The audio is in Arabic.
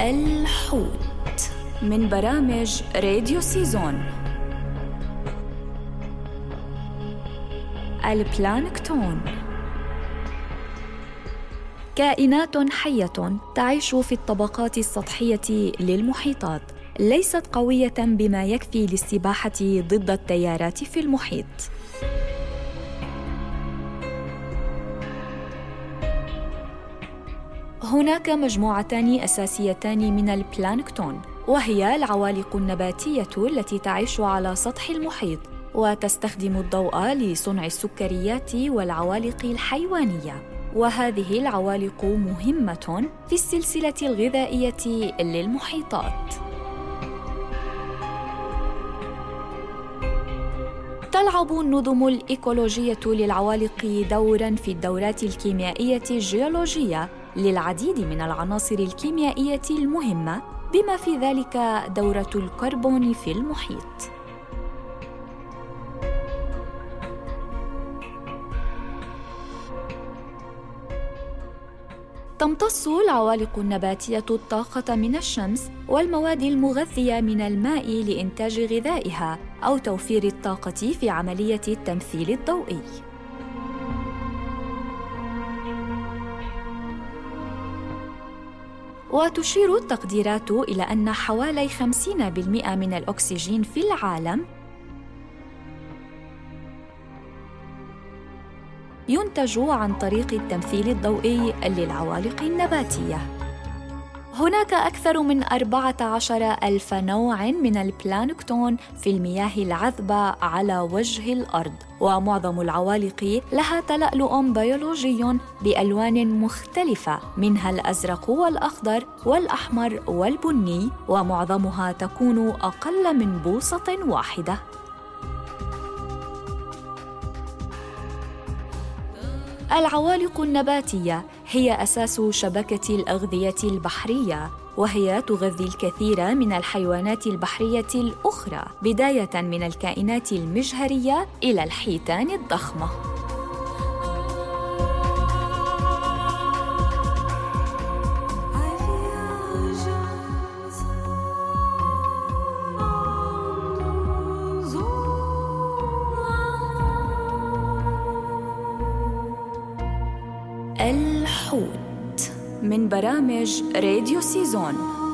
الحوت من برامج راديو سيزون. البلانكتون. كائنات حية تعيش في الطبقات السطحية للمحيطات ليست قوية بما يكفي للسباحة ضد التيارات في المحيط. هناك مجموعتان أساسيتان من البلانكتون وهي العوالق النباتية التي تعيش على سطح المحيط وتستخدم الضوء لصنع السكريات والعوالق الحيوانية. وهذه العوالق مهمة في السلسلة الغذائية للمحيطات. تلعب النظم الإيكولوجية للعوالق دورا في الدورات الكيميائية الجيولوجية للعديد من العناصر الكيميائية المهمة بما في ذلك دورة الكربون في المحيط. تمتص العوالق النباتية الطاقة من الشمس والمواد المغذية من الماء لإنتاج غذائها أو توفير الطاقة في عملية التمثيل الضوئي. وتشير التقديرات إلى أن حوالي 50% من الأكسجين في العالم ينتج عن طريق التمثيل الضوئي للعوالق النباتية. هناك أكثر من 14 ألف نوع من البلانكتون في المياه العذبة على وجه الأرض ومعظم العوالق لها تلألؤ بيولوجي بألوان مختلفة منها الأزرق والأخضر والأحمر والبني ومعظمها تكون أقل من بوصة واحدة. العوالق النباتية هي أساس شبكة الأغذية البحرية وهي تغذي الكثير من الحيوانات البحرية الأخرى بداية من الكائنات المجهرية إلى الحيتان الضخمة. الحوت من برامج راديو سيزون.